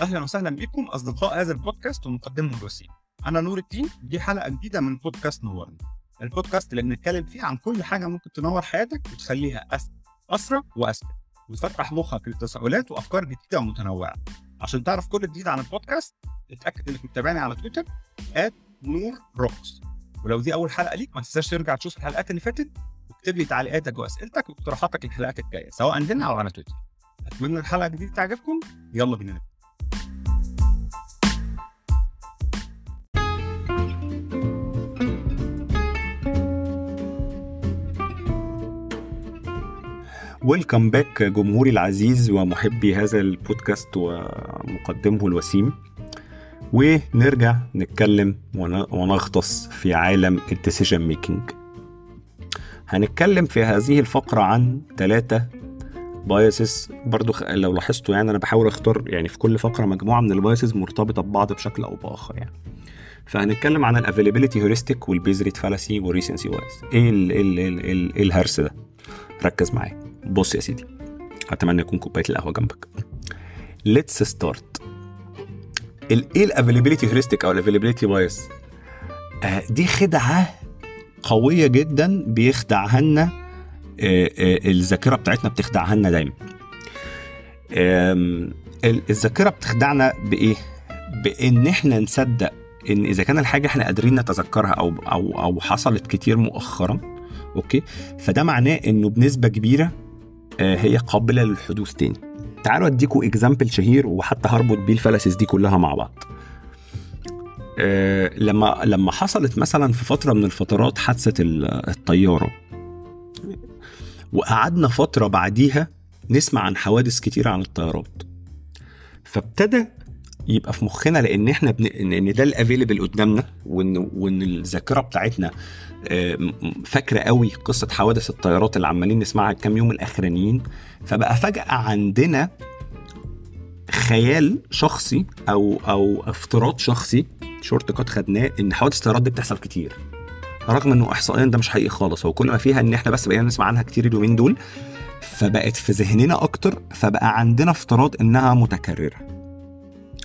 أهلا وسهلا بكم أصدقاء هذا البودكاست ومقدمه الوسيم أنا نور الدين دي حلقة جديدة من بودكاست نورني البودكاست اللي بنتكلم فيه عن كل حاجة ممكن تنور حياتك وتخليها اسهل اسرع واذكى وتفتح مخك لتساؤلات وأفكار جديدة ومتنوعة. عشان تعرف كل جديد عن البودكاست اتأكد إنك متابعني على تويتر نور روكس ولو دي أول حلقة ليك ما تنساش ترجع تشوف الحلقات اللي فاتت واكتب لي تعليقاتك وأسئلتك واقتراحاتك للحلقات الجاية سواء هنا أو على تويتر. أتمنى الحلقة الجديدة تعجبكم. يلا بينا welcome back جمهوري العزيز ومحبي هذا البودكاست ومقدمه الوسيم. ونرجع نتكلم ونغطس في عالم ال decision making هنتكلم في هذه الفقرة عن ثلاثة biases برضو لو لاحظتوا يعني أنا بحاول أختار يعني في كل فقرة مجموعة من ال biases مرتبطة ببعض بشكل أو بآخر يعني. فهنتكلم عن ال availability heuristic وال base rate fallacy وال recency bias إيه الهرس ده؟ ركز معايا. بص يا سيدي أتمنى يكون كوباية القهوة جنبك. let's start إيه ال availability heuristic أو ال availability bias آه دي خدعة قوية جدا بيخدعها لنا آه آه الذاكرة بتاعتنا بتخدعها لنا دايما. الذاكرة بتخدعنا بإيه؟ بإن إحنا نصدق إن إذا كان الحاجة إحنا قادرين نتذكرها أو أو أو حصلت كتير مؤخرا okay؟ فده معناه إنه بنسبة كبيرة هي قابلة للحدوث تاني. تعالوا أديكوا example شهير وحتى هربط بيه ال fallacies دي كلها مع بعض. أه لما لما حصلت مثلا في فترة من الفترات حادثة الطيارة وقعدنا فترة بعديها نسمع عن حوادث كتير عن الطيارات. فابتدى يبقى في مخنا لأن إحنا بن... ان ده الافيلبل قدامنا وان وإن الذاكرة بتاعتنا فاكرة قوي قصة حوادث الطيارات اللي عمالين نسمعها الكام يوم الأخرانيين. فبقى فجأة عندنا خيال شخصي أو أو افتراض شخصي shortcut خدناه إن حوادث الطيارات دي بتحصل كتير. رغم إنه احصائيا ده مش حقيقي خالص هو كل ما فيها إن إحنا بس بقينا نسمع عنها كتير اليومين دول فبقت في ذهننا أكتر فبقى عندنا افتراض إنها متكررة.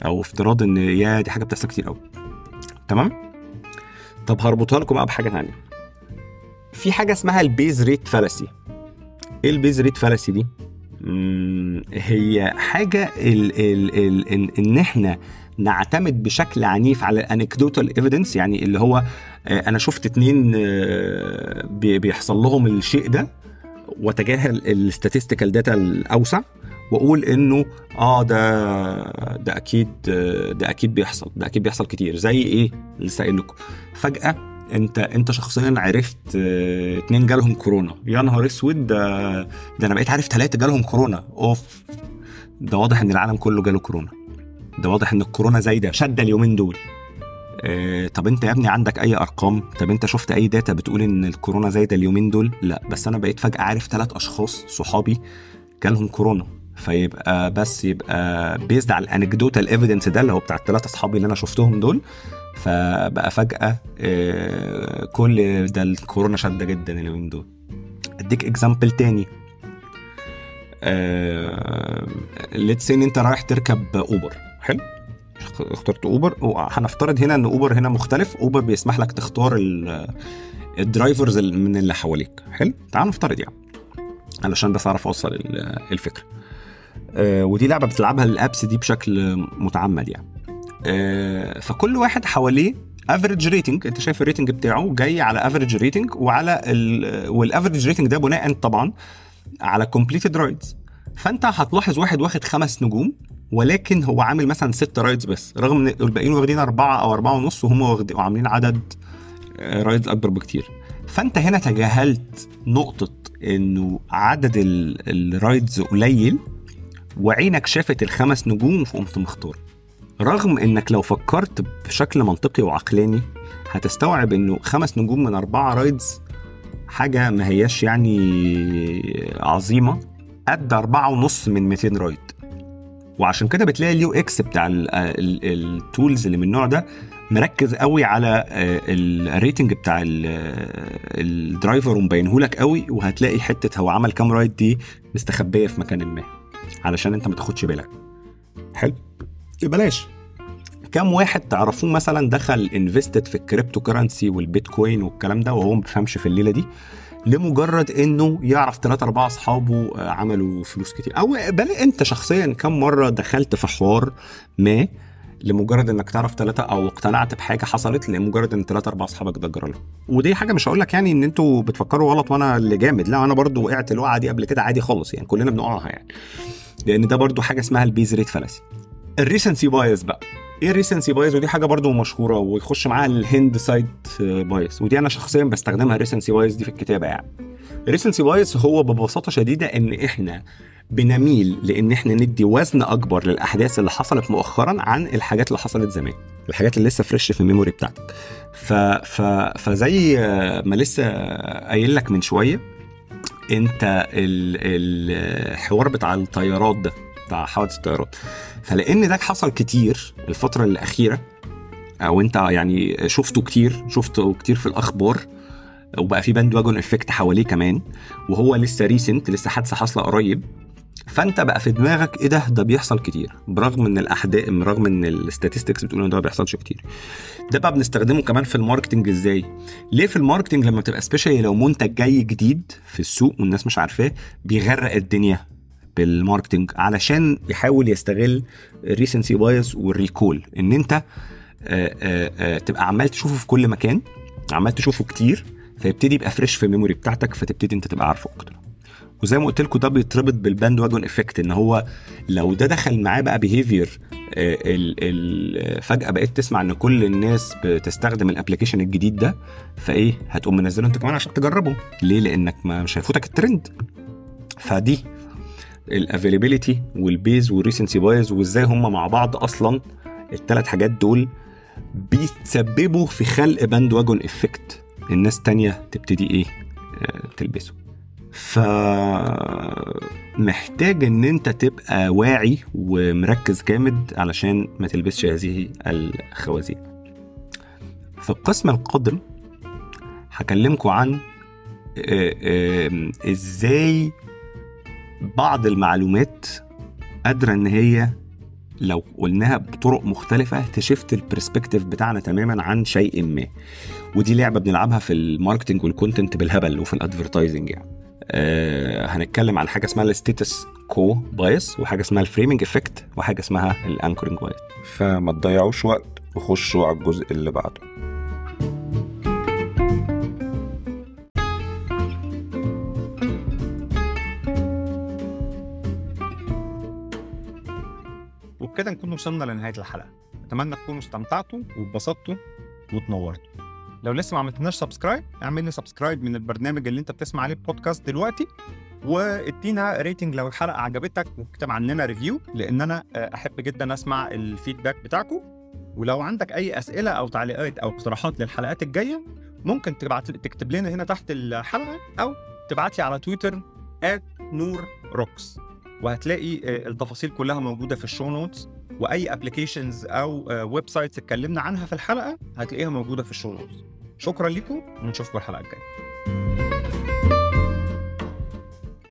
أو افتراض إن يا دي حاجة بتحصل كتير قوي تمام؟ طب هربطها لكم بقى بحاجة ثانية في حاجة اسمها ال base rate fallacy إيه ال base rate fallacy دي؟ هي حاجة ال ال ال إن, إن إحنا نعتمد بشكل عنيف على ال anecdotal evidence يعني اللي هو أنا شفت اتنين بيحصل لهم الشيء ده وتجاهل ال statistical data الأوسع. وأقول إنه آه ده ده أكيد ده أكيد بيحصل ده أكيد بيحصل كتير. زي إيه؟ لسه قايل لكم. فجأة أنت أنت شخصيا عرفت آه اتنين جالهم كورونا. يا نهار أسود ده ده أنا بقيت عارف ثلاثة جالهم كورونا. أوف. ده واضح إن العالم كله جاله كورونا. ده واضح إن الكورونا زايدة شاده اليومين دول. آه طب أنت يا ابني عندك أي أرقام؟ طب أنت شفت أي data بتقول إن الكورونا زايدة اليومين دول؟ لا. بس أنا بقيت فجأة عارف ثلاث أشخاص صحابي جالهم كورونا. فيبقى بس يبقى based على ال anecdotal evidence ده اللي هو بتاع الثلاثه أصحابي اللي أنا شفتهم دول. فبقى فجأة كل ده الكورونا شاده جدا اليومين دول. أديك example تاني. let's إن أنت رايح تركب اوبر حلو؟ اخترت اوبر هنفترض هنا إن اوبر هنا مختلف. اوبر بيسمح لك تختار ال drivers من اللي حواليك. حلو؟ تعال نفترض يعني علشان بس أعرف أوصل الفكرة آه ودي لعبة بتلعبها ال apps دي بشكل متعمد يعني. آه فكل واحد حواليه average rating انت شايف ال rating بتاعه جاي على average rating وعلى وال average rating ده بناء طبعا على completed rides فانت هتلاحظ واحد واخد خمس نجوم ولكن هو عامل مثلا ست rides بس رغم إن الباقيين واخدين أربعة أو أربعة ونص وهم واخدين وعاملين عدد rides أكبر بكتير. فانت هنا تجاهلت نقطة إنه عدد ال rides قليل وعينك شافت الخمس نجوم فقمت مختار رغم إنك لو فكرت بشكل منطقي وعقلاني هتستوعب إنه خمس نجوم من أربعة rides حاجة ما هياش يعني عظيمة قد أربعة ونص من 200 ride وعشان كده بتلاقي ال UX بتاع ال tools اللي من النوع ده مركز قوي على ال rating بتاع ال driver ومبينهولك قوي وهتلاقي حتة هو عمل كام ride دي مستخبية في مكان ما. علشان انت ما تاخدش بالك. حلو. بلاش. كم واحد تعرفوه مثلا دخل invested في ال cryptocurrency والبيتكوين والكلام ده وهو ما بيفهمش في الليلة دي لمجرد إنه يعرف ثلاثة أربعة أصحابه آه، عملوا فلوس كتير. أو بل أنت شخصيا كم مرة دخلت في حوار ما لمجرد إنك تعرف ثلاثة أو اقتنعت بحاجة حصلت لمجرد إن ثلاثة أربع أصحابك حصلت لهم؟ ودي حاجة مش هقول لك يعني إن أنتوا بتفكروا غلط وأنا اللي جامد لا أنا برضو وقعت الوقعة دي قبل كده عادي خالص يعني كلنا بنقعها يعني. لأن ده برضو حاجة اسمها ال base rate fallacy ال recency bias بقى. إيه ال recency bias؟ ودي حاجة برضو مشهوره ويخش معاها ال hindsight bias. ودي أنا شخصيا بستخدمها ال recency bias دي في الكتابة يعني. ال recency bias هو ببساطة شديدة إن إحنا بنميل لإن إحنا ندي وزن أكبر للأحداث اللي حصلت مؤخرا عن الحاجات اللي حصلت زمان. الحاجات اللي لسه fresh في ال memory بتاعتك. ف... ف... فزي ما لسه قايل لك من شوية انت الحوار بتاع الطيارات ده بتاع حوادث الطيارات فلان ده حصل كتير الفترة الأخيرة أو انت يعني شفته كتير شفته كتير في الأخبار وبقى في bandwagon effect حواليه كمان وهو لسه recent لسه حادثة حاصلة قريب. فانت بقى في دماغك إيه ده؟ ده بيحصل كتير. برغم إن الاحداث برغم إن ال statistics بتقول إن ده ما بيحصلش كتير. ده بقى بنستخدمه كمان في ال marketing إزاي؟ ليه في ال marketing لما تبقى specially لو منتج جاي جديد في السوق والناس مش عارفاه بيغرق الدنيا بال marketing علشان يحاول يستغل ال recency bias وال recall إن أنت آآ آآ تبقى عمال تشوفه في كل مكان عمال تشوفه كتير فيبتدي يبقى fresh في ال memory بتاعتك فتبتدي أنت تبقى عارفه أكتر. وزي ما قلت لكم ده بيتربط بال bandwagon effect إن هو لو ده دخل معاه بقى behavior فجأة بقيت تسمع إن كل الناس بتستخدم ال application الجديد ده فإيه؟ هتقوم منزله أنت كمان عشان تجربه. ليه؟ لأنك ما مش هيفوتك الترند فدي ال availability وال bias وال recency bias وإزاي هم مع بعض أصلا الثلاث حاجات دول بيتسببوا في خلق bandwagon effect الناس تانية تبتدي إيه؟ تلبسه. ف محتاج إن أنت تبقى واعي ومركز جامد علشان ما تلبسش هذه الخوازيق. في القسم القادم هكلمكم عن إزاي بعض المعلومات قادرة إن هي لو قلناها بطرق مختلفة ت shift ال perspective بتاعنا تماما عن شيء ما. ودي لعبة بنلعبها في ال marketing وال content بالهبل وفي ال advertising يعني. أه هنتكلم عن حاجة اسمها ال status quo bias وحاجة اسمها ال framing effect وحاجة اسمها ال anchoring bias. فما تضيعوش وقت وخشوا على الجزء اللي بعده. وبكده نكون وصلنا لنهاية الحلقة. أتمنى تكونوا استمتعتوا واتبسطتوا وتنورتوا. لو لسه ما عملتناش subscribe اعمل لي subscribe من البرنامج اللي انت بتسمع عليه بودكاست دلوقتي وادينا rating لو الحلقة عجبتك واكتب عننا review لأن أنا أحب جدا أسمع ال feedback بتاعكم ولو عندك أي أسئلة أو تعليقات أو اقتراحات للحلقات الجاية ممكن تبعت تكتب لنا هنا تحت الحلقة أو تبعت لي على تويتر نور روكس وهتلاقي التفاصيل كلها موجودة في ال show notes وأي applications أو websites اتكلمنا عنها في الحلقة هتلاقيها موجودة في ال show notes شكرا لكم ونشوفكم الحلقة الجاية.